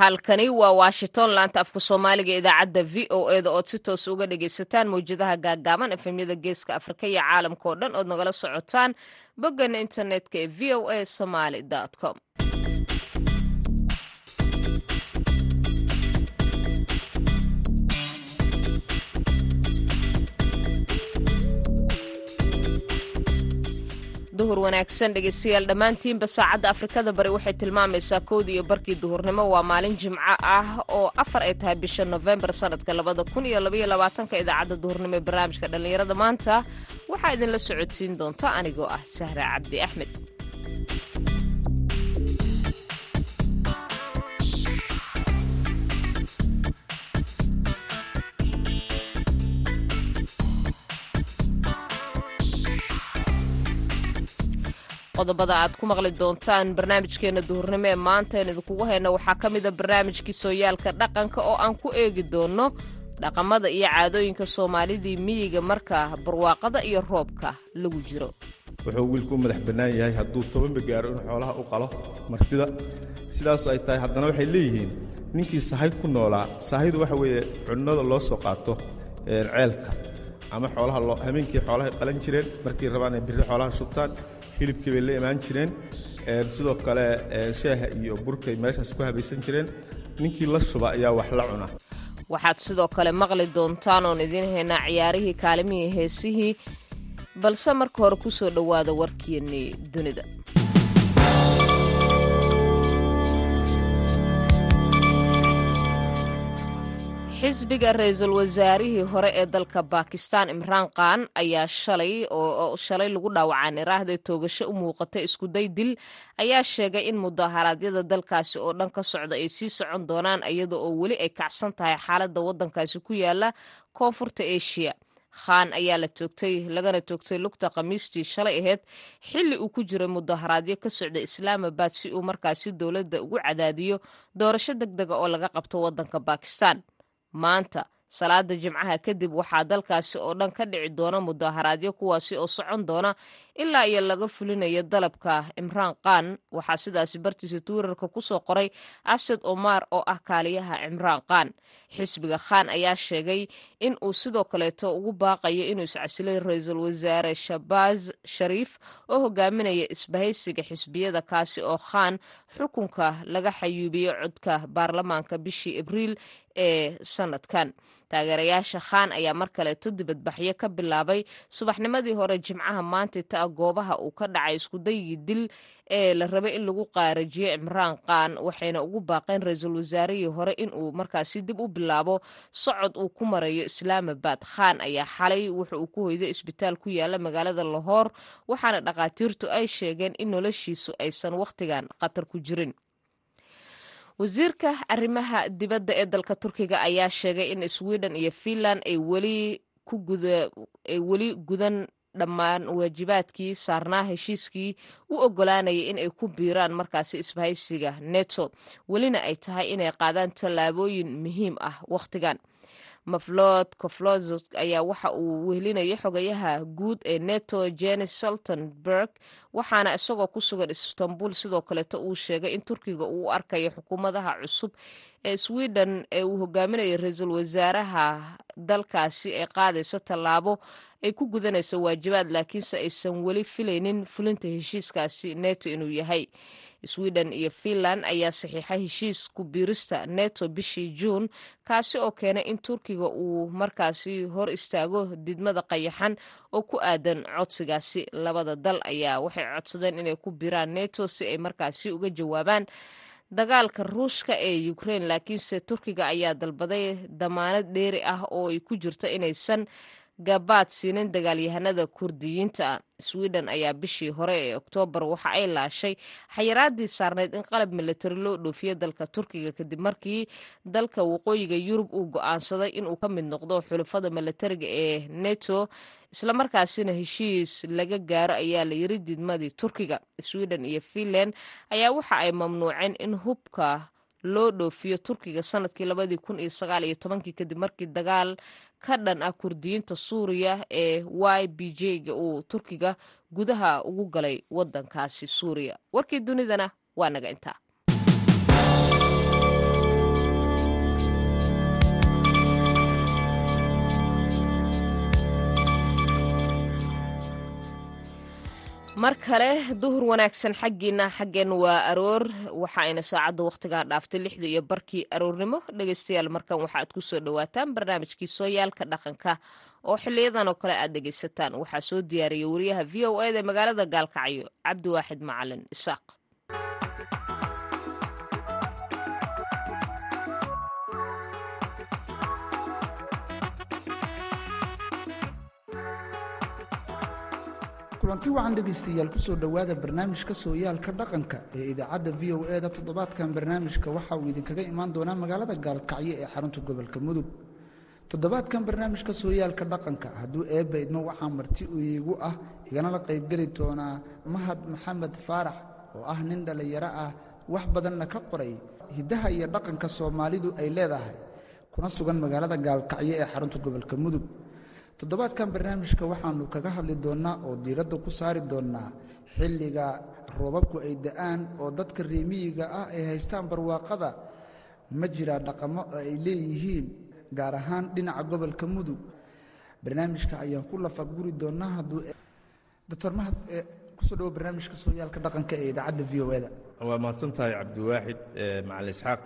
halkani waa washington. Laanta afka soomaaliga idaacadda v o eda ood si toos uga dhagaysataan mawjadaha gaagaaban efemyada geeska afrika iyo caalamka oo dhan ood nagala socotaan boggana internetka ee v o a somaly com duhur wanaagsan dhegeystayaal dhammaantiinba saacadda afrikada bari waxay tilmaamaysaa kowdii iyo barkii duhurnimo. Waa maalin jimco ah oo afar ay tahay bisha nofembar sanadka labada kun iyo labaiyo labaatanka idaacadda duhurnimo ee barnaamijka dhallinyarada maanta. Waxaa idinla socodsiin doonta anigoo ah sahra cabdi axmed qodobada aad ku maqli doontaan barnaamijkeena duhurnimo ee maanta aan idinkugu hayno waxaa ka mida barnaamijkii sooyaalka dhaqanka oo aan ku eegi doono dhaqamada iyo caadooyinka soomaalidii miyiga marka barwaaqada iyo roobka lagu jiro. Wuxuu wiilku madax bannaan yahay hadduu tobanba gaaro inuu xoolaha u qalo martida. Sidaasu ay tahay haddana waxay leeyihiin ninkii sahay ku noolaa saahidu waxa weeye cunnada loo soo qaato ceelka ama xoolaha habeenkii xoolahay qalan jireen markay rabaan ay birri xoolaha shubtaan hilibkii bay la imaan jireen sidoo kale shaaha iyo burkay meeshaas ku habaysan jireen. Ninkii la shuba ayaa wax la cuna. Waxaad sidoo kale maqli doontaan oon idiin haynaa ciyaarihii kaalimihii heesihii balse marka hore ku soo dhowaada warkiennii dunida xisbiga ra'iisul wasaarihii hore ee dalka bakistan imraan khan ayaa shalay oo shalay lagu dhaawacaan iraahday toogasho u muuqatay iskuday dil. Ayaa sheegay in mudaharaadyada dalkaasi oo dhan ka socda ay sii socon doonaan iyada oo weli ay kacsan tahay xaaladda waddankaasi ku yaalla koonfurta eshiya khan ayaa la toogtay lagana toogtay lugta khamiistii shalay ahayd xilli uu ku jiray mudaharaadyo ka socda islaamabad si uu markaasi dowladda ugu cadaadiyo doorasho deg dega oo laga qabto waddanka bakistan maanta salaada jimcaha kadib waxaa dalkaasi oo dhan ka dhici doona mudaharaadyo kuwaasi oo socon doona ilaa iyo laga fulinayo dalabka. Cimraan khan waxaa sidaasi bartiisa twitter-ka ku soo qoray asad omar oo ah kaaliyaha cimraan khan. Xisbiga khan ayaa sheegay in uu sidoo kaleeto ugu baaqayo inuu iscasilay ra'iisul wasaare shabaaz shariif oo hogaaminaya isbahaysiga xisbiyada kaasi oo khan xukunka laga xayuubiyo codka baarlamaanka bishii abriil ee sanadkan. Taageerayaasha khan ayaa mar kaleeto dibadbaxyo ka bilaabay subaxnimadii hore jimcaha maanta ta goobaha uu ka dhacay iskudayigii dil ee la rabay in lagu qaarajiyo cimraan khan waxayna ugu baaqeen ra'iisul wasaarihii hore in uu markaasi dib u bilaabo socod uu ku marayo islaamabad khan ayaa xalay wuxa uu ku hoyday isbitaal ku yaalla magaalada lahoor waxaana dhakhaatiirtu ay sheegeen in noloshiisu aysan wakhtigan khatar ku jirin wasiirka arrimaha dibadda ee dalka turkiga ayaa sheegay in sweden iyo finland ay weli gudan dhammaan waajibaadkii saarnaa heshiiskii u ogolaanayay in ay ku biiraan markaasi isbahaysiga neto welina ay tahay inay qaadaan tallaabooyin muhiim ah wakhtigan maflod koflozog ayaa waxa uu wehelinayay xogayaha guud ee neto jenis saltenberg waxaana isagoo ku sugan istanbul sidoo kaleeto uu sheegay in turkiga uu u arkayo xukuumadaha cusub ee sweden ee uu hogaaminayo ra'iisul wasaaraha dalkaasi ay qaadayso tallaabo ay ku gudanayso waajibaad laakiinse aysan weli filaynin fulinta heshiiskaasi neto inuu yahay. Sweden iyo finland ayaa saxiixay heshiis ku biirista neto bishii juun kaasi oo keenay in turkiga uu markaasi hor istaago didmada qayaxan oo ku aadan codsigaasi. Labada dal ayaa waxay codsadeen inay ku biiraan neto si ay markaasi uga jawaabaan dagaalka ruushka ee ukraine laakiinse turkiga ayaa dalbaday damaanad dheeri ah oo ay ku jirto inaysan gabaad siinin dagaalyahanada kurdiyiinta. Sweden ayaa bishii hore ee oktoobar waxa ay laashay xayiraadii saarneyd in qalab militari loo dhoofiyo dalka turkiga kadib markii dalka waqooyiga yurub uu go'aansaday inuu ka mid noqdo xulafada militariga ee neto islamarkaasina heshiis laga gaaro ayaa la yiri didmadii turkiga. Sweden iyo finland ayaa waxa ay mamnuuceen in hubka loo dhoofiyo turkiga sannadkii labadii kun iyo sagaal iyo tobankii kadib markii dagaal ka dhan ah kurdiyiinta suuriya ee y b j-ga uu turkiga gudaha ugu galay wadankaasi suuriya. Warkii dunidana waa naga intaa mar kale duhur wanaagsan xaggiina xaggeen waa aroor. Waxa ayna saacadda wakhtigaa dhaaftay lixda iyo barkii aroornimo. Dhegaystayaal markan waxa aad ku soo dhowaataan barnaamijkii sooyaalka dhaqanka. Oo xiliyadan oo kale aad dhegaysataan. Waxaa soo diyaariyay wariyaha v o eda magaalada gaalkacyo cabdiwaaxid macalin isaaq kulanti wacan dhegaystayaal ku soo dhowaada barnaamijka sooyaalka dhaqanka ee idaacadda v o e da toddobaadkan barnaamijka. Waxa uu idinkaga imaan doonaa magaalada gaalkacyo ee xarunta gobolka mudug. Toddobaadkan barnaamijka sooyaalka dhaqanka hadduu eebba waxaa marti iigu ah igana la qaybgeli doonaa mahad maxamed faarax oo ah nin dhallinyaro ah wax badanna ka qoray hiddaha iyo dhaqanka soomaalidu ay leedahay kuna sugan magaalada gaalkacyo ee xarunta gobolka mudug toddobaadkan barnaamijka waxaannu kaga hadli doonnaa oo diiradda ku saari doonnaa xilliga roobabku ay da'aan oo dadka reemiyiga ah ay haystaan barwaaqada. Ma jiraa dhaqamo oo ay leeyihiin gaar ahaan dhinaca gobolka mudug barnaamijka ayaan ku lafaguri doonnaa hadduu doctor mahad ku soo dhawo barnaamijka sooyaalka dhaqanka ee idaacadda v o e da waa mahadsan tahay cabdiwaaxid macali isxaaq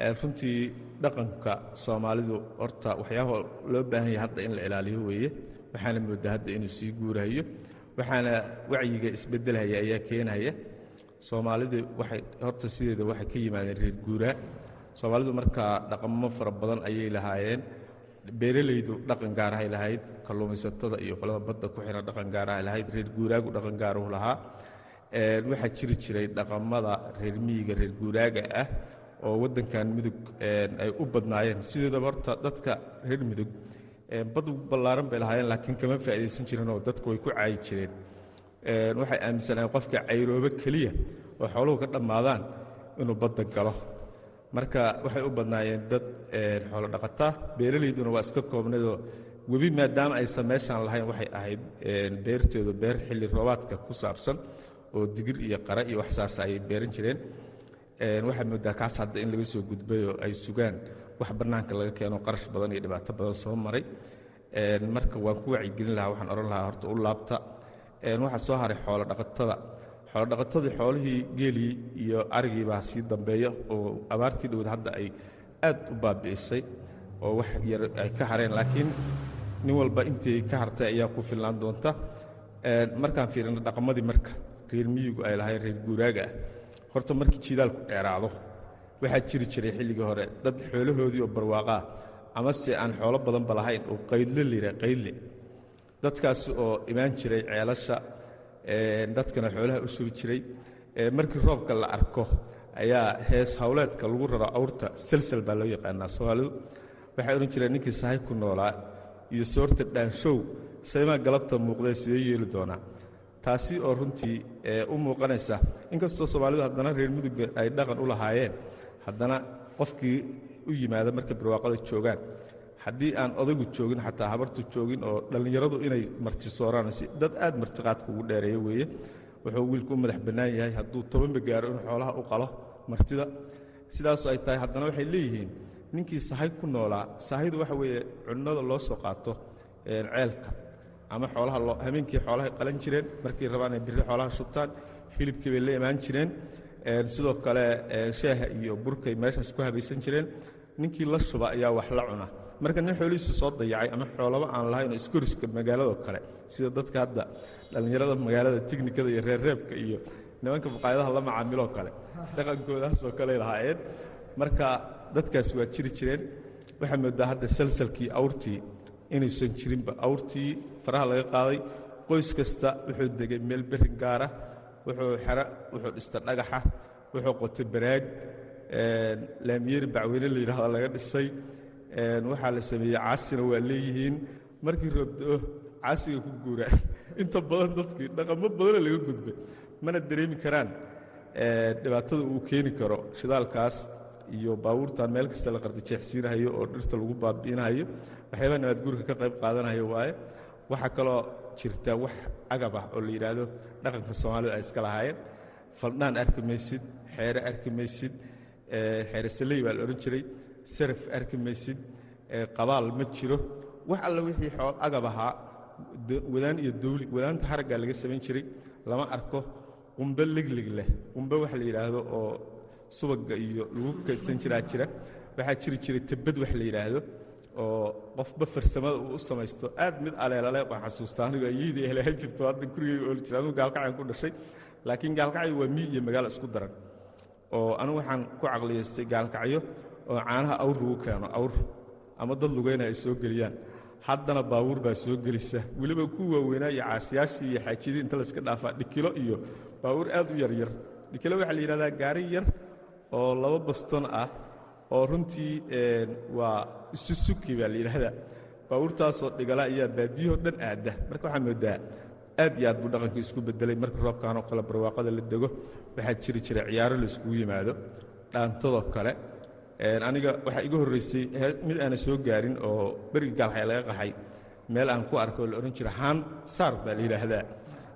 runtii dhaqanka soomaalidu horta waxyaaba loo baahan yahay hadda in la ilaaliyo weeye. Waxaana moodaa hadda inuu sii guurayo. Waxaana wacyiga isbedelhaya ayaa keenaya. Soomaalidu waxay horta sideeda waxay ka yimaadeen reer guuraa soomaalidu markaa dhaqamo fara badan ayay lahaayeen. Beeralaydu dhaqan gaarahay lahayd. Kalluumaysatada iyo qolada badda ku xiran dhaqan gaarahay lahayd. Reer guuraagu dhaqan gaaruhu lahaa. Waxaa jiri jiray dhaqamada reer miyiga reer guuraaga ah oo waddankan mudug ay u badnaayeen. Sideedaba horta dadka reer mudug bad ballaaran bay lahaayeen laakiin kama faa'iidaysan jirin oo dadku way ku caayi jireen. Waxay aaminsanaayeen qofka cayroobo keliya oo xooluhu ka dhammaadaan inuu badda galo. Marka waxay u badnaayeen dad xoolo dhaqataa beeralayduna waa iska koobnaydoo webi maadaama aysan meeshaan lahayn waxay ahayd beertooda beer xilli roobaadka ku saabsan oo digir iyo qara iyo waxsaasa ayay beeran jireen waxaa moodaa kaas hadda in laga soo gudbayoo ay sugaan wax bannaanka laga keeno qarash badan iyo dhibaato badan soo maray. Marka waan ku wacyigelin lahaa waxaan odhan lahaa horta u laabta. Waxaa soo haray xoolo dhaqatada. Xoolo dhaqatadii xoolihii geelii iyo arigii baa sii dambeeya oo abaartii dhowd hadda ay aad u baabi'isay oo wax yar ay ka hareen. Laakiin nin walba intii ka hartay ayaa ku filnaan doonta. Markaan fiirina dhaqamadii marka reer miyigu ay lahayn reer guuraaga. ah horta markii jiidaalku dheeraado waxaa jiri jiray xilligii hore dad xoolahoodii oo barwaaqaa amase aan xoolo badanba lahayn oo qaydle lira qaydle dadkaas oo imaan jiray ceelasha dadkana xoolaha u sugi jiray markii roobka la arko ayaa hees hawleedka lagu raro awrta salsal baa loo yaqaanaa soomaalidu. Waxay odhan jireen ninkii sahay ku noolaa iyo soorta dhaanshow saymaa galabta muuqdee sidee yeeli doonaa taasi oo runtii u muuqanaysa inkastoo soomaalidu haddana reer mudugga ay dhaqan u lahaayeen haddana qofkii u yimaada markay barwaaqada joogaan. Haddii aan odaygu joogin xataa habartu joogin oo dhallinyaradu inay martisooraan si dad aad martiqaadka ugu dheereeya weeye wuxuu wiilku u madax bannaan yahay. Hadduu tobanba gaaro inuu xoolaha u qalo martida sidaasu ay tahay haddana waxay leeyihiin ninkii sahay ku noolaa sahayidu waxa weeye cunnada loo soo qaato ceelka ama xoolaha habeenkii xoolahay qalan jireen markay rabaan ay birri xoolaha shubtaan hilibkii bay la imaan jireen sidoo kale shaaha iyo burkay meeshaas ku habaysan jireen. Ninkii la shuba ayaa wax la cuna. Marka nin xoolihiisa soo dayacay ama xoolaba aan lahayn oo iskoriska magaaladoo kale sida dadka hadda dhallinyarada magaalada tiknikada iyo reerreebka iyo nimanka maqaayadaha la macaamiloo kale dhaqankoodaasoo kaley lahaayeen. Marka dadkaas waa jiri jireen. Waxaa moodaa hadda salsalkii awrtii inaysan jirinba awrtii faraha laga qaaday qoys kasta wuxuu degay meel berrin gaara wuxuu xero wuxuu dhista dhagaxa wuxuu qotay baraag laamiyeri bacweyne la yidhahda laga dhisay waxaa la sameeyey caasina waa leeyihiin. Markii roobdo caasiga ku guuraan inta badan dadkii dhaqamo badana laga gudbay mana dareemi karaan dhibaatada uu keeni karo shidaalkaas iyo baabuurtan meel kasta la qardijeexsiinahayo oo dhirta lagu baabi'inahayo. Waxyaabaa nabaadguurka ka qayb qaadanayo waaye waxaa kaloo jirta wax agab ah oo la yidhaahdo dhaqanka soomaalida ay iska lahaayeen. Faldhaan arki maysid xeere arki maysid xeere saley baa la odhan jiray saraf arki maysid qabaal ma jiro. Wax alla wixii xool agab ahaa wadaan iyo dawli wadaanta haraggaa laga samayn jiray lama arko qumbe legleg leh. Qumbe waxa la yidhaahdo oo subagga iyo lagu kaydsan jiraa jira. Waxaa jiri jiray tabad wax la yidhaahdo oo qofba farsamada uu u samaysto aad mid aleelale waan xasuustaa anigu ayadii helahan jirto hadda gurigay ooli jira anigu gaalkacayan ku dhashay. Laakiin gaalkacyo waa mii iyo magaalo isku daran. Oo anigu waxaan ku caqliyaystay gaalkacyo oo caanaha awr lagu keeno awr ama dad lugayna ay soo geliyaan. Haddana baabuur baa soo gelisa. Weliba ku waaweynaa iyo caasiyaashii iyo xaajidii inta layska dhaafaa dhikilo iyo baabuur aad u yaryar. Dhikilo waxaa la yidhahdaa gaari yar oo laba baston ah oo runtii waa isusuki baa la yidhaahdaa. Baabuurtaasoo dhigala ayaa baadiyahoo dhan aadda. Marka waxaa moodaa aad iyo aad buu dhaqankii isku bedelay marka roobkaanoo kale barwaaqada la dego waxaa jiri jira ciyaaro la iskugu yimaado. Dhaantadoo kale aniga waxaa iga horraysay mid aana soo gaarin oo berigi gaalxay laga qaxay. Meel aan ku arko oo la odhan jira haan saar baa la yidhaahdaa.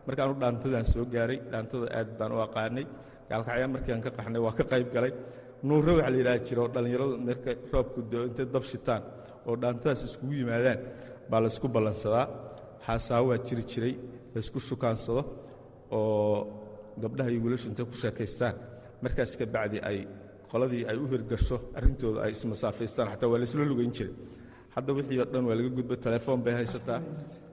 Marka anu dhaantadaan soo gaaray dhaantada aad baan u aqaanay. Gaalkacyaan markii aan ka qaxnay waa ka qayb galay nuurre waxa la yidhaha jira oo dhallinyaradu marka roobku intay dab shitaan oo dhaantadaas iskugu yimaadaan baa laysku ballansadaa. Xaasaawo waa jiri jiray laysku shukaansado oo gabdhaha iyo wiilashu intay ku sheekaystaan. Markaas ka bacdi ay qoladii ay u hirgasho arrintooda ay ismasaafaystaan xataa waa laysla lugayn jiray. Hadda wixii oo dhan waa laga gudbo telefoon bay haysataa.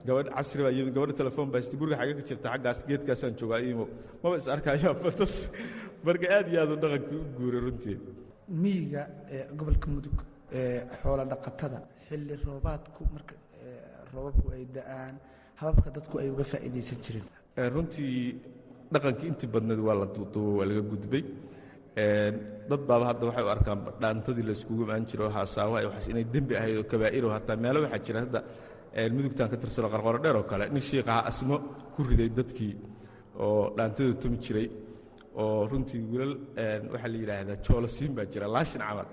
Gabadh casri baa yimid gabadha telefoon bay haysata guriga xagga jirta xaggaas geedkaasaan joogaa imo maba is arkayaanba dad marka aad iyo aad u dhaqankii u guuray runtii. Miyiga gobolka mudug xoola dhaqatada xilli roobaadku marka roobabku ay da'aan hababka dadku ay uga faa'iidaysan jireen runtii dhaqankii intii badneed waa la duuduubo waa laga gudbay. Dad baaba hadda waxay u arkaan dhaantadii la iskugu imaan jiro haasaawa ay waxaas inay dembi ahayd oo kabaa'iro hataa meelo waxaa jira hadda mudugtaan ka tirsano qarqoro dheer oo kale. Nin shiikaha asmo ku riday dadkii oo dhaantada tumi jiray oo runtii wilal waxaa la yidhaahdaa joolasiin baa jira. Laashin camal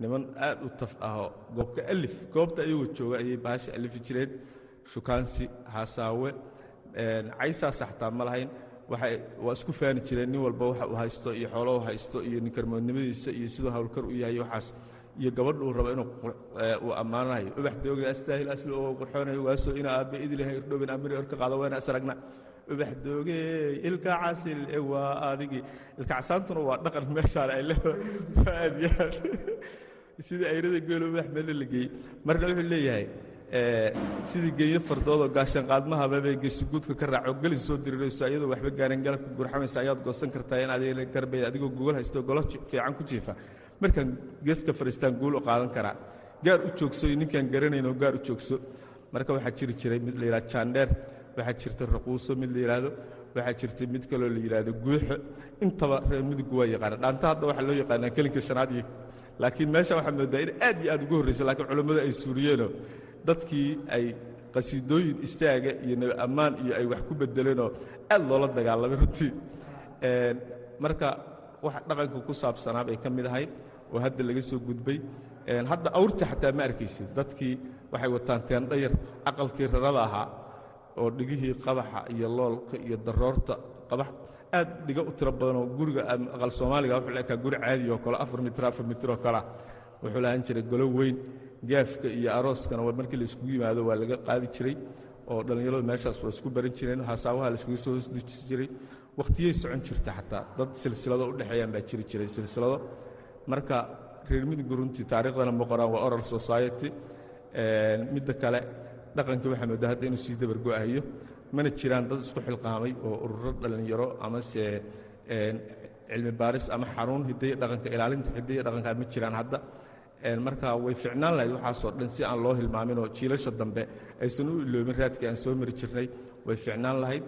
niman aad u taf ahoo goobka alif goobta ayagoo jooga ayay bahasha alifi jireen. Shukaansi haasaawe caysaasa xataa ma lahayn. Waa isku faani jireen nin walba waxa uu haysto iyo xoolo u haysto iyo ninkarmoodnimadiisa iyo siduu hawlkar u yahay waxaas iyo gabadha uu rabo inuu uu ammaanayo ubax dooga astaahil asli oo qurxoonayo waasoo ina aabbe idilahay irdhobin amiri orka qaado wayna asragna ubax dooge ilka casil ee waa adigii ilka casaantuna waa dhaqan meeshaan ay aad iyo aad sidii ayrada geelo ubax meelle la geeyey marna wuxuu leeyahay sidii geeyo fardoodoo gaashanqaadmahababay geesiguudka ka raaco. Gelin soo dirirayso ayadoo waxba gaaran galabka gurxamaysa ayaad goosan kartaa in adeeg garbay adigoo gogol haysto golo fiican ku jiifa. Markaan geeska fadhiistaan guul u qaadan karaa. Gaar u joogso iyo ninkaan garanaynoo gaar u joogso. Marka waxaa jiri jiray mid la yidhahdo jaandheer waxaa jirta raquuso mid la yidhaahdo waxaa jirta mid kaloo la yidhaahdo guuxo. Intaba reer mudugu waa yaqaana. Dhaanta hadda waxaa loo yaqaanaa kelinka shanaad iyo laakiin meesha waxaa moodaa in aad iyo aad ugu horraysa laakiin culammadu ay suuriyeenoo dadkii ay qasiidooyin istaaga iyo nabi ammaan iyo ay wax ku bedeleenoo aad loola dagaalamay runtii marka wax dhaqanka ku saabsanaa bay ka mid ahayd oo hadda laga soo gudbay. Hadda awrta xataa ma arkaysid dadkii waxay wataan teendhayar aqalkii rarada ahaa oo dhigihii qabaxa iyo loolka iyo daroorta qabax aad dhiga u tiro badanoo guriga aqal soomaaliga wuxuu la ekaa guri caadi oo kale afar mitir afar mitir oo kalea wuxuu lahaan jiray golo weyn gaafka iyo arooskana markii la iskugu yimaado waa laga qaadi jiray oo dhallinyaradu meeshaas waa isku baran jireen hasaawaha la iskaga soo hoosdujisi jiray. Wakhtiyey socon jirta xataa dad silsilado u dhexeeyaan baa jiri jiray silsilado. Marka reer midiga runtii taariikhdana ma qoraan waa oral society midda kale dhaqankii waxaa moodaa hadda inuu sii dabargo'ayo mana jiraan dad isku xilqaamay oo ururo dhallinyaro amase cilmi baaris ama xanuun hidaye dhaqanka ilaalinta hidaye dhaqanka ma jiraan hadda. Marka way ficnaan lahayd waxaasoo dhan si aan loo hilmaaminoo jiilasha dambe aysan u iloobin raadkii aan soo mari jirnay way ficnaan lahayd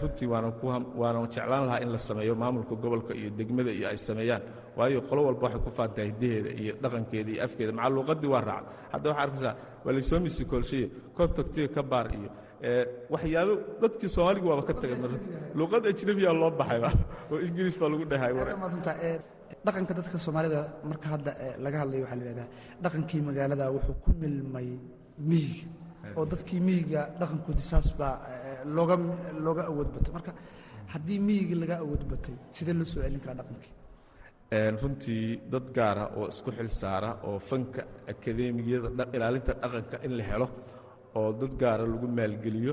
runtii waana jeclaan lahaa in la sameeyo maamulka gobolka iyo degmada iyo ay sameeyaan. Waayo qolo walba waxay ku faantahay hidaheeda iyo dhaqankeeda iyo afkeeda. Maca luuqadii waa raaca hadda waxaa arkaysaa waa laysoo misikoolshaye contactiga ka baar iyo waxyaabo dadkii soomaaliga waaba ka tagay luuqad ajnebiya loo baxayba oo ingiriis baa lagu dhahay dhaqanka dadka soomaalida marka hadda laga hadlayo waxaa la yidhahdaa dhaqankii magaalada wuxuu ku milmay miyiga. Oo dadkii miyiga dhaqankoodii saas baa looga looga awood batay marka haddii miyigii laga awood batay sidee loo soo celin karaa dhaqankii? Runtii dad gaara oo isku xil saara oo fanka akadeemiyada ilaalinta dhaqanka in la helo oo dad gaara lagu maalgeliyo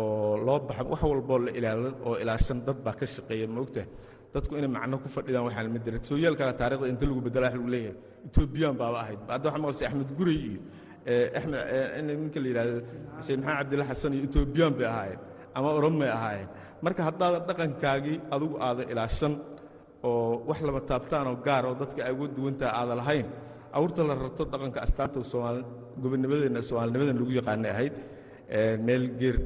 oo loo baxa wax walboo la ilaalin oo ilaashan dad baa ka shaqeeya maogtahay dadku inay macno ku fadhidaan waxaan ma diran sooyaalkaaga taarikhda inta lagu bedela wax lagu leeyahay etoobiyaan baaba ahayd. Hadda waxaa maqlisa axmed gurey iyo ninka la yidhahdo sayid maxamed cabdilla xasan iyo etoobiyaan bay ahaayeen ama oromay ahaayeen. Marka haddaadan dhaqankaagii adugu aada ilaashan oo wax lama taabtaanoo gaar oo dadka ay uga duwantaha aada lahayn awrta la rarto dhaqanka astaanta gobonimadeenna soomaalinimadan lagu yaqaanay ahayd meel geer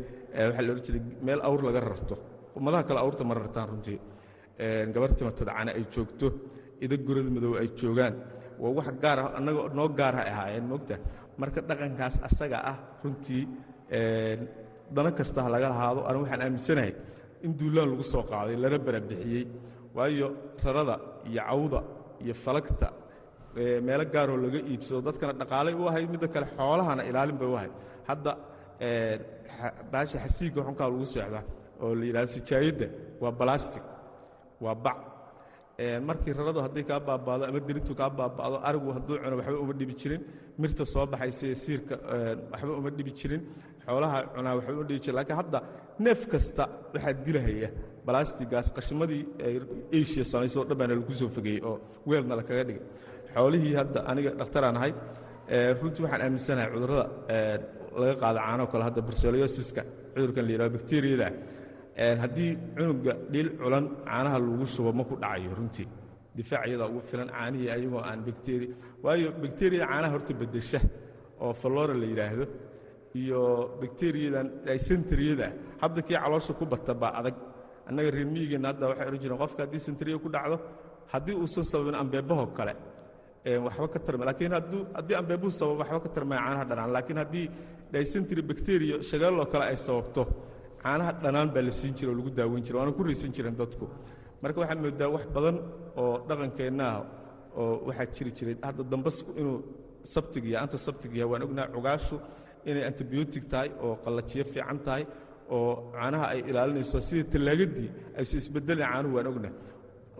waxaa la jiray meel awr laga rarto. Ummadaha kale awrta ma rartaan runtii gabar timatada cana ay joogto? Ida gorad madow ay joogaan? Waa wax gaar ah annaga noo gaarha ahaayeen moogta marka dhaqankaas asaga ah runtii dana kasta ha laga lahaado anigu waxaan aaminsanahay in duulaan lagu soo qaaday lana barabixiyey. Waayo rarada iyo cawda iyo falagta meelo gaaroo laga iibsado dadkana dhaqaalay u ahayd midda kale xoolahana ilaalin bay u ahayd hadda baasha xasiigga xunkaa lagu seexda oo la yidhahdo sijaayadda waa balastic waa bac. Markii raradu hadday kaa baabaado ama derintu kaa baaba'do arigu hadduu cuno waxba uma dhibi jirin. Mirta soo baxaysa ee siirka waxba uma dhibi jirin. Xoolaha cunaa waxba uma dhibi jirin. Laakiin hadda neef kasta waxaa dilahaya. Balastigaas qashimadii asia samaysay oo dhan baana lagu soo fogeeyey oo weelna la kaga dhigay. Xoolihii hadda aniga dhakhtaraan ahay runtii waxaan aaminsanahay cudurrada laga qaado caanoo kale hadda bruselosiska cudurkan la yidhahdo bakteriyada haddii cunuga dhil culan caanaha lagu shubo ma ku dhacayo runtii. Difaac iyadaa ugu filan caanihii ayagoo aan bakteriya waayo bakteriyada caanaha horta beddesha oo fallora la yidhaahdo iyo bakteriyadan dysenteriyada hadda kii caloosha ku bata baa adag. Annaga reer miyigeenna hadda waxay odhan jireen qofka haddii senteriya ku dhacdo haddii uusan sababin ambeebahoo kale waxba ka tarma laakiin haddii ambeebuhu sababo waxba ka tarmaya caanaha dhanaan. Laakiin haddii dysentry bakteriya shagaaloo kale ay sababto caanaha dhanaan baa la siin jira oo lagu daaweyn jira waana ku raysan jireen dadku. Marka waxaad moodaa wax badan oo dhaqankeenna ah oo waxaa jiri jiray. Hadda dambasku inuu sabtig iyo anta sabtig yahay waan ognahay cugaashu inay antibiyootig tahay oo qallajiyo fiican tahay oo caanaha ay ilaalinayso sidii tallaagadii ayse isbedelin caanuhu waan ognahay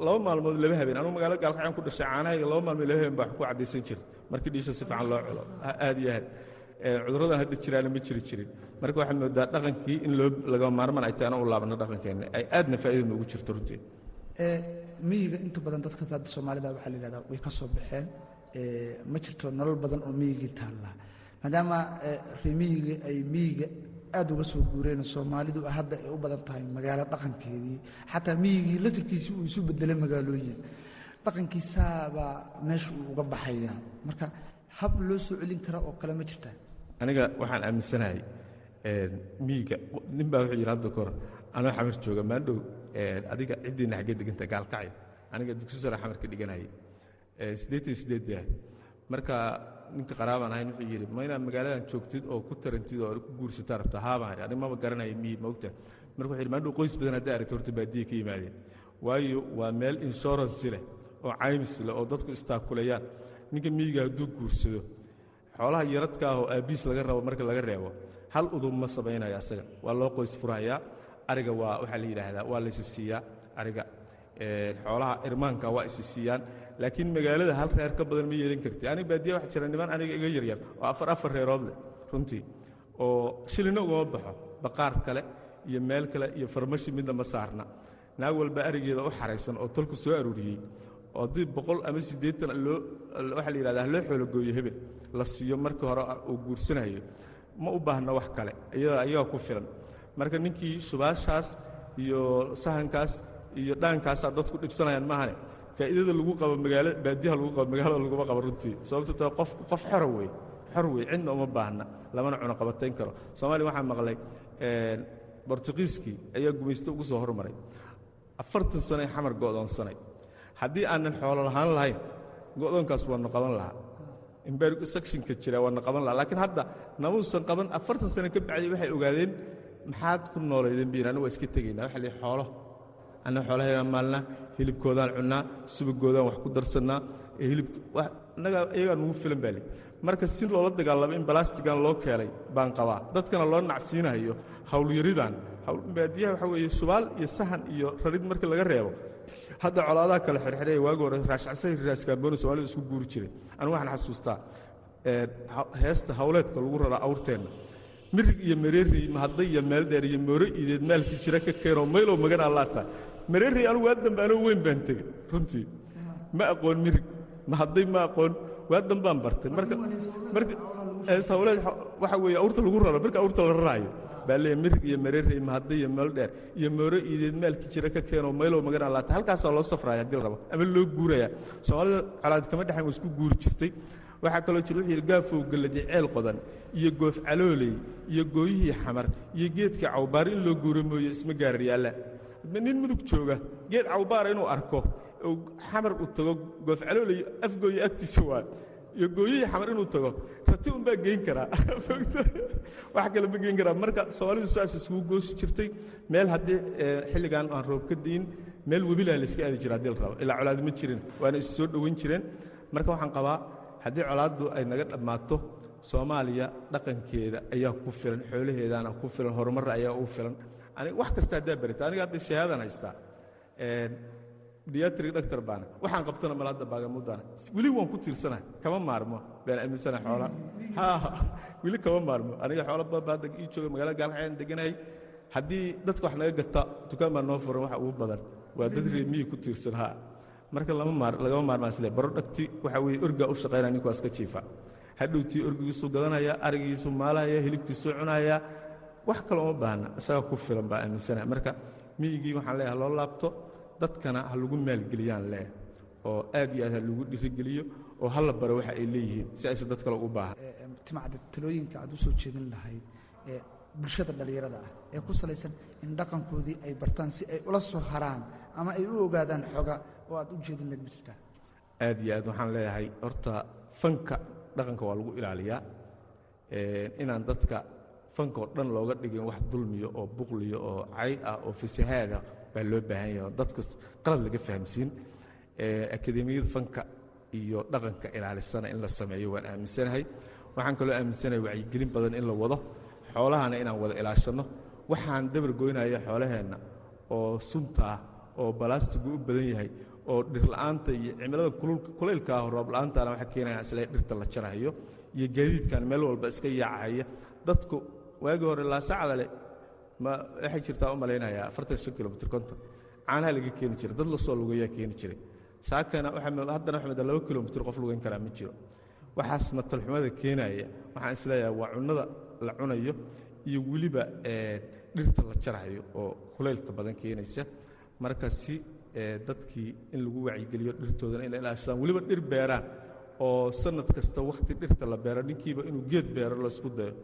laba maalmood laba habeen anugu magaalada gaalkacyan ku dhashay caanahayga laba maalmood laba habeen baa ku caddaysan jira markii dhiisha si fiican loo culo aad iyo aad cudurradan hadda jiraana ma jiri jirin. Marka waxaad moodaa dhaqankii in loo laga maarman ay tahay u laabano dhaqankeenna ay aadna faa'iida noogu jirto runtii. Miyiga inta badan dadka hadda soomaalida waxaa la yidhahdaa way ka soo baxeen. Ma jirto nolol badan oo miyigii taalla. Maadaama remiyiga ay miyiga aad uga soo guureen soomaalidu hadda ay u badan tahay magaalo dhaqankeedii xataa miyigii laftirkiisii uu isu bedelay magaalooyin. Dhaqankiisaabaa meesha uu uga baxaya marka hab loo soo celin kara oo kale ma jirtaa aniga waxaan aaminsanahay miyiga nin baa wuxuu yidhi hadda kahor anoo xamar jooga maandhow adiga ciddiinna xaggee deganta gaalkacyo aniga dugsi sare xamar ka dhiganayay siddeetan sideed yahay marka ninka qaraabaan ahayn wuxuu yidhi ma inaad magaaladan joogtid oo ku tarantid oo ku guursataa rabtaa haabaan aniga maba garanaya miyi maogta marka wuxuu yidhi maandhow qoys badan hadday aragto horta baadiye ka yimaadeen. Waayo waa meel inshuransi leh oo caymis leh oo dadku istaakulayaan ninka miyiga hadduu guursado xoolaha yaradka ah oo aabbiis laga rabo marka laga reebo hal udub ma samaynayo asaga. Waa loo qoys furahayaa ariga waa waxaa la yidhaahdaa waa la isi siiyaa ariga xoolaha irmaanka waa isi siiyaan laakiin magaalada hal reer ka badan ma yeelan karti aniga baadiya waxa jira niman aniga iga yaryar oo afar afar reerood leh runtii oo shilina ugama baxo baqaar kale iyo meel kale iyo farmashi midna ma saarna. Naag walba arigeeda u xaraysan oo tolku soo aruuriyey oo haddii boqol ama siddeetan waxaa la yidhahdaa loo xoologooyo hebel la siiyo markii hore uu guursanayo ma u baahna wax kale iyada ayagaa ku filan. Marka ninkii subaashaas iyo sahankaas iyo dhaankaasaa dadku dhibsanayaan maahane faa'iidada lagu qabo magaala baadiyaha lagu qabo magaalada laguma qabo runtii. Sababto ta qof qof xora wey xor wey cidna uma baahna lamana cuno qabatayn karo. Soomaaliya waxaa maqlay bortuqiiskii ayaa gumaysto ugu soo hormaray. Afartan sanoe xamar go'doonsanay haddii aanan xoolo lahaan lahayn go'doonkaas waanu qaban lahaa. Imbergsectionka jira waanu qaban lahaa. Laakiin hadda namuusan qaban afartan sano ka bacdi waxay ogaadeen maxaad ku noolaydeen biin anigu waa iska tegaynaa. Waxa lihi xoolo anna xoolahaydaan maalnaa hilibkoodaan cunnaa subagoodaan wax ku darsannaa hilib innagaa iyagaa nugu filan baa li marka si loola dagaalamo in balastigan loo keenay baan qabaa. Dadkana loo nacsiinayo hawlyaridan baadiyaha waxaa weeye subaal iyo sahan iyo rarid markii laga reebo hadda colaadaha kale xirxidhaya waagi hore raashcasay raaskaambooni soomaalida isku guuri jiray. Anigu waxaan xasuustaa heesta hawleedka lagu raraa awrteenna mirig iyo mareerey mahadday iyo meel dheer iyo mooro ideed maalkii jira ka keenoo maylow magan allaa tahay mareerey anugu waa dambe anoo weyn baan tegey runtii. Ma aqoon mirig mahadday ma aqoon waa dambaan bartay. Marka marka hawleed waxa weeye waxaa kaloo jira wuxuu yidhi gaafow galladi ceel qodan iyo goof calooley iyo gooyihii xamar iyo geedka cawbaar. In loo guuro mooye isma gaarar nin mudug jooga geed cawbaara inuu arko xamar uu tago goof calooley afgooya agtiisa waa iyo gooyihii xamar inuu tago rati unbaa geyn karaa. Wax kale ma geyn karaa. Marka soomaalidu saas isugu goosi jirtay meel haddii xilligan aan roob ka diin meel webilaa layska aadi jira haddii la rabo. Ilaa colaadi ma jirin waana is soo dhoweyn jireen. Marka waxaan qabaa haddii colaaddu ay naga dhammaato soomaaliya dhaqankeeda ayaa ku filan xoolaheedaana ku filan horumarra ayaa ugu filan. Aniga wax kasta haddaa barita aniga hadda shahaadaan haystaa diatri dhaktar baana waxaan qabtana mal hadda baagamudaana weli waan ku tiirsanahay kama maarmo. Baan aaminsanahay xoolaa ha weli kama maarmo. Aniga xoola baaba hadda ii jooga magaalada gaalxayaan deganahay haddii dadka wax naga gata dukaan baa noo furan waxa ugu badan. Waa dad reemiyi ku tiirsan ha. Marka lagama maarmaan baro dhagti waxa weye orgaa u shaqaynaya ninku waa iska jiifa. Hadhowtii orgigiisuu gadanaya arigiisuu maalaya hilibkiisuu cunaya wax kale uma baahna isaga ku filan baa aaminsanaha marka miyigii waxaan leeyahay loo laabto dadkana ha lagu maalgeliyaan leeh oo aad iyo aad ha lagu dhirigeliyo oo hala baro waxa ay leeyihiin si aysan dad kale ugu baahan. Timacda talooyinka aad u soo jeedin lahayd ee bulshada dhallinyarada ah ee ku salaysan in dhaqankoodii ay bartaan si ay ula soo haraan ama ay u ogaadaan xoga oo aad u jeedin lahayd ma jirtaa aad iyo aad waxaan leeyahay horta fanka dhaqanka waa lagu ilaaliyaa. Inaan dadka fanka oo dhan looga dhigin wax dulmiyo oo buqliyo oo cay ah oo fasahaada baa loo baahan yahay dadka qalad laga fahamsiin akademiyada fanka iyo dhaqanka ilaalisana in la sameeyo waan aaminsanahay. Waxaan kaloo aaminsanahay wacyigelin badan in la wado xoolahana inaan wada ilaashanno waxaan dabar goynaya xoolaheenna oo suntaah oo balaastigu u badan yahay oo dhirla'aanta iyo cimilada kulaylka ah roobla'aantana waxa keenaya isla dhirta la jarahayo iyo gaadiidkan meel walba iska yaacahaya. Dadku waagii hore laasacada le ma waxay jirtaa u malaynayaa afartan shan kilomitr konton. Caanaha laga keeni jiray dad la lugayaa keeni jiray. Saakana haddana waxaa laba kilomitr qof lugayn karaa ma jiro. Waxaas matalxumada keenaya waxaan is leeyahay waa cunnada la cunayo iyo weliba dhirta la jarahayo oo kulaylka badan keenaysa. Marka si dadkii in lagu wacyigeliyo dhirtoodana inay ilaashadaan. Weliba dhir beeraan oo sanad kasta wakhti dhirta la beero ninkiiba inuu geed beero laysku dayo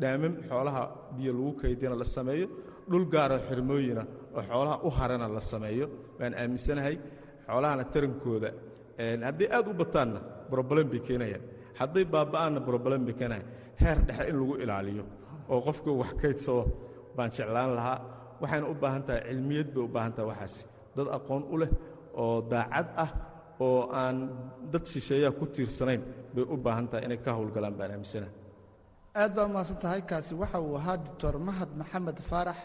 dhaamam xoolaha biyo lagu kaydiyana la sameeyo dhul gaaroo xirmooyina oo xoolaha u harana la sameeyo waan aaminsanahay xoolahana tarankooda hadday aad u bataanna broblem bay keenayaan. Hadday baaba'aanna broblem bay keenayan heer dhexe in lagu ilaaliyo oo qofku wax kaydsado baan jeclaan lahaa. Waxayna u baahan tahay cilmiyad bay u baahan tahay waxaas. Dad aqoon u leh oo daacad ah oo aan dad shisheeyaha ku tiirsanayn bay u baahan tahay inay ka howlgalaan baan aaminsanahay aad baa umahadsan tahay kaasi waxa uu ahaa doctor mahad maxamed faarax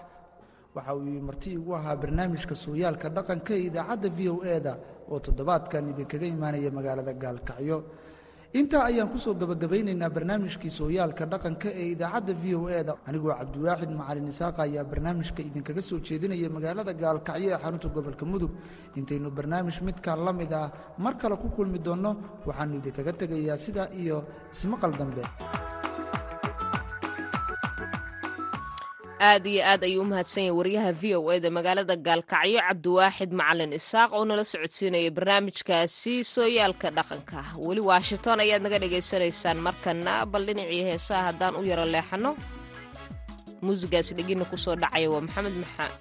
waxa uu marti igu ahaa barnaamijka sooyaalka dhaqanka ee idaacadda v o e-da oo toddobaadkan idinkaga imaanaya magaalada gaalkacyo. Intaa ayaan ku soo gebagabaynaynaa barnaamijkii sooyaalka dhaqanka ee idaacadda v o e-da anigoo cabdiwaaxid macalin isaaqa ayaa barnaamijka idinkaga soo jeedinaya magaalada gaalkacyo ee xarunta gobolka mudug. Intaynu barnaamij midkaan la mid ah mar kale ku kulmi doonno waxaannu idinkaga tegayaa sidaa iyo ismaqal dambe aad iyo aad ayuu u mahadsan yahay waryaha v o e da magaalada gaalkacyo cabdiwaaxid macalin isaaq oo nala socodsiinaya barnaamijkaasi sooyaalka dhaqanka. Weli washington ayaad naga dhagaysanaysaan markana bal dhinacii heesaha haddaan u yaro leexanno. Muusigaasi dhegina ku soo dhacaya waa maxamed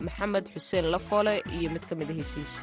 maxamed xuseen lafoole iyo mid ka mid a heesihiisa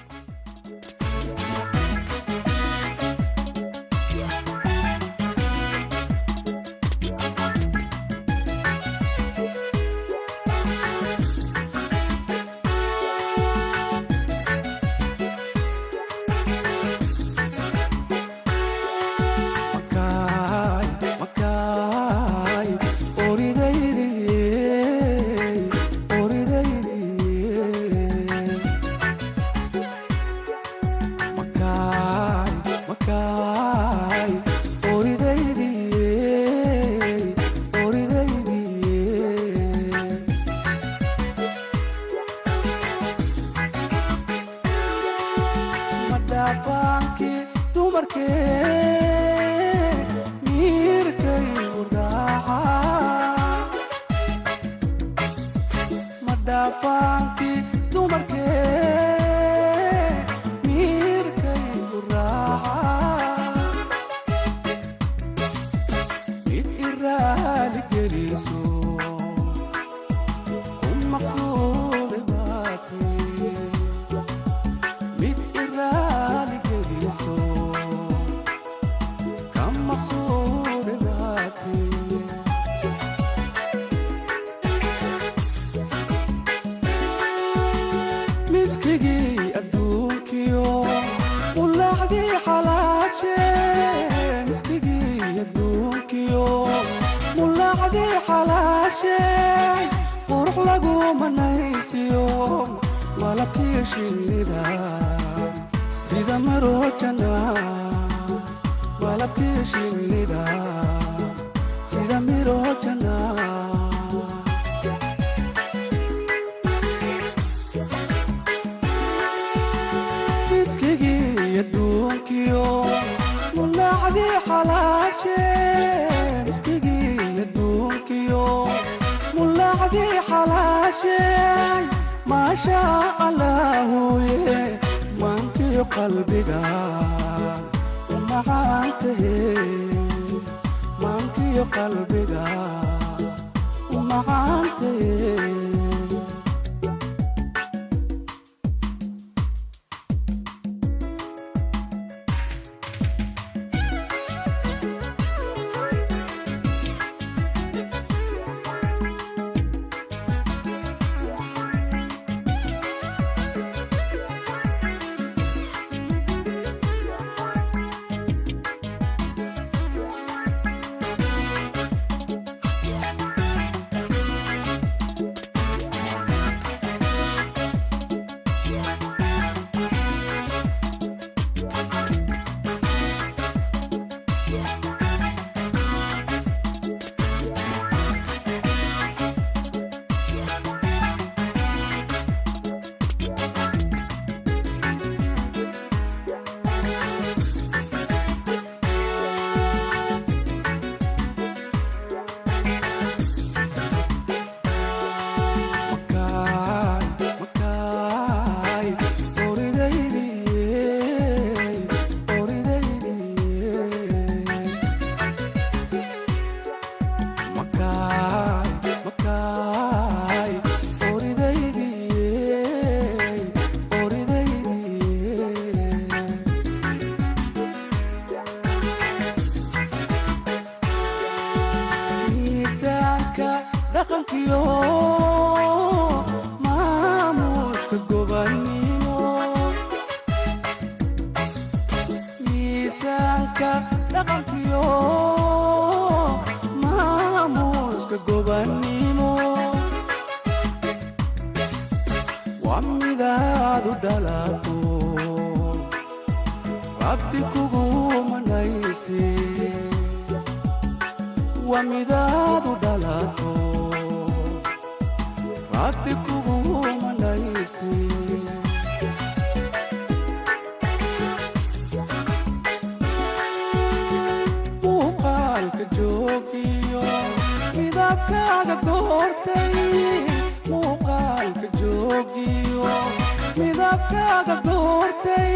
shinnida sida maroojana malabkii shinnida qalbiga u macaantahe maankiyo qalbiga u macaanta rabbi kugumanayse waa midaadu dhalato rabbi kugumanayse muuqaalka joogiyo midabkaaga goortay muuqaalka joogiyo midabkaaga goortay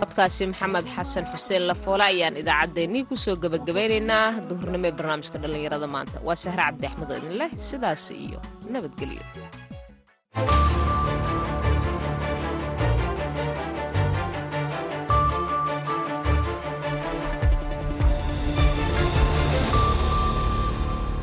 codkaasi maxamed xasan xuseen lafoole ayaan idaacaddeenii ku soo gebagabaynaynaa duhurnimo ee barnaamijka dhallinyarada maanta. Waa sahre cabdi axmed oo idin leh sidaas iyo nabadgelyo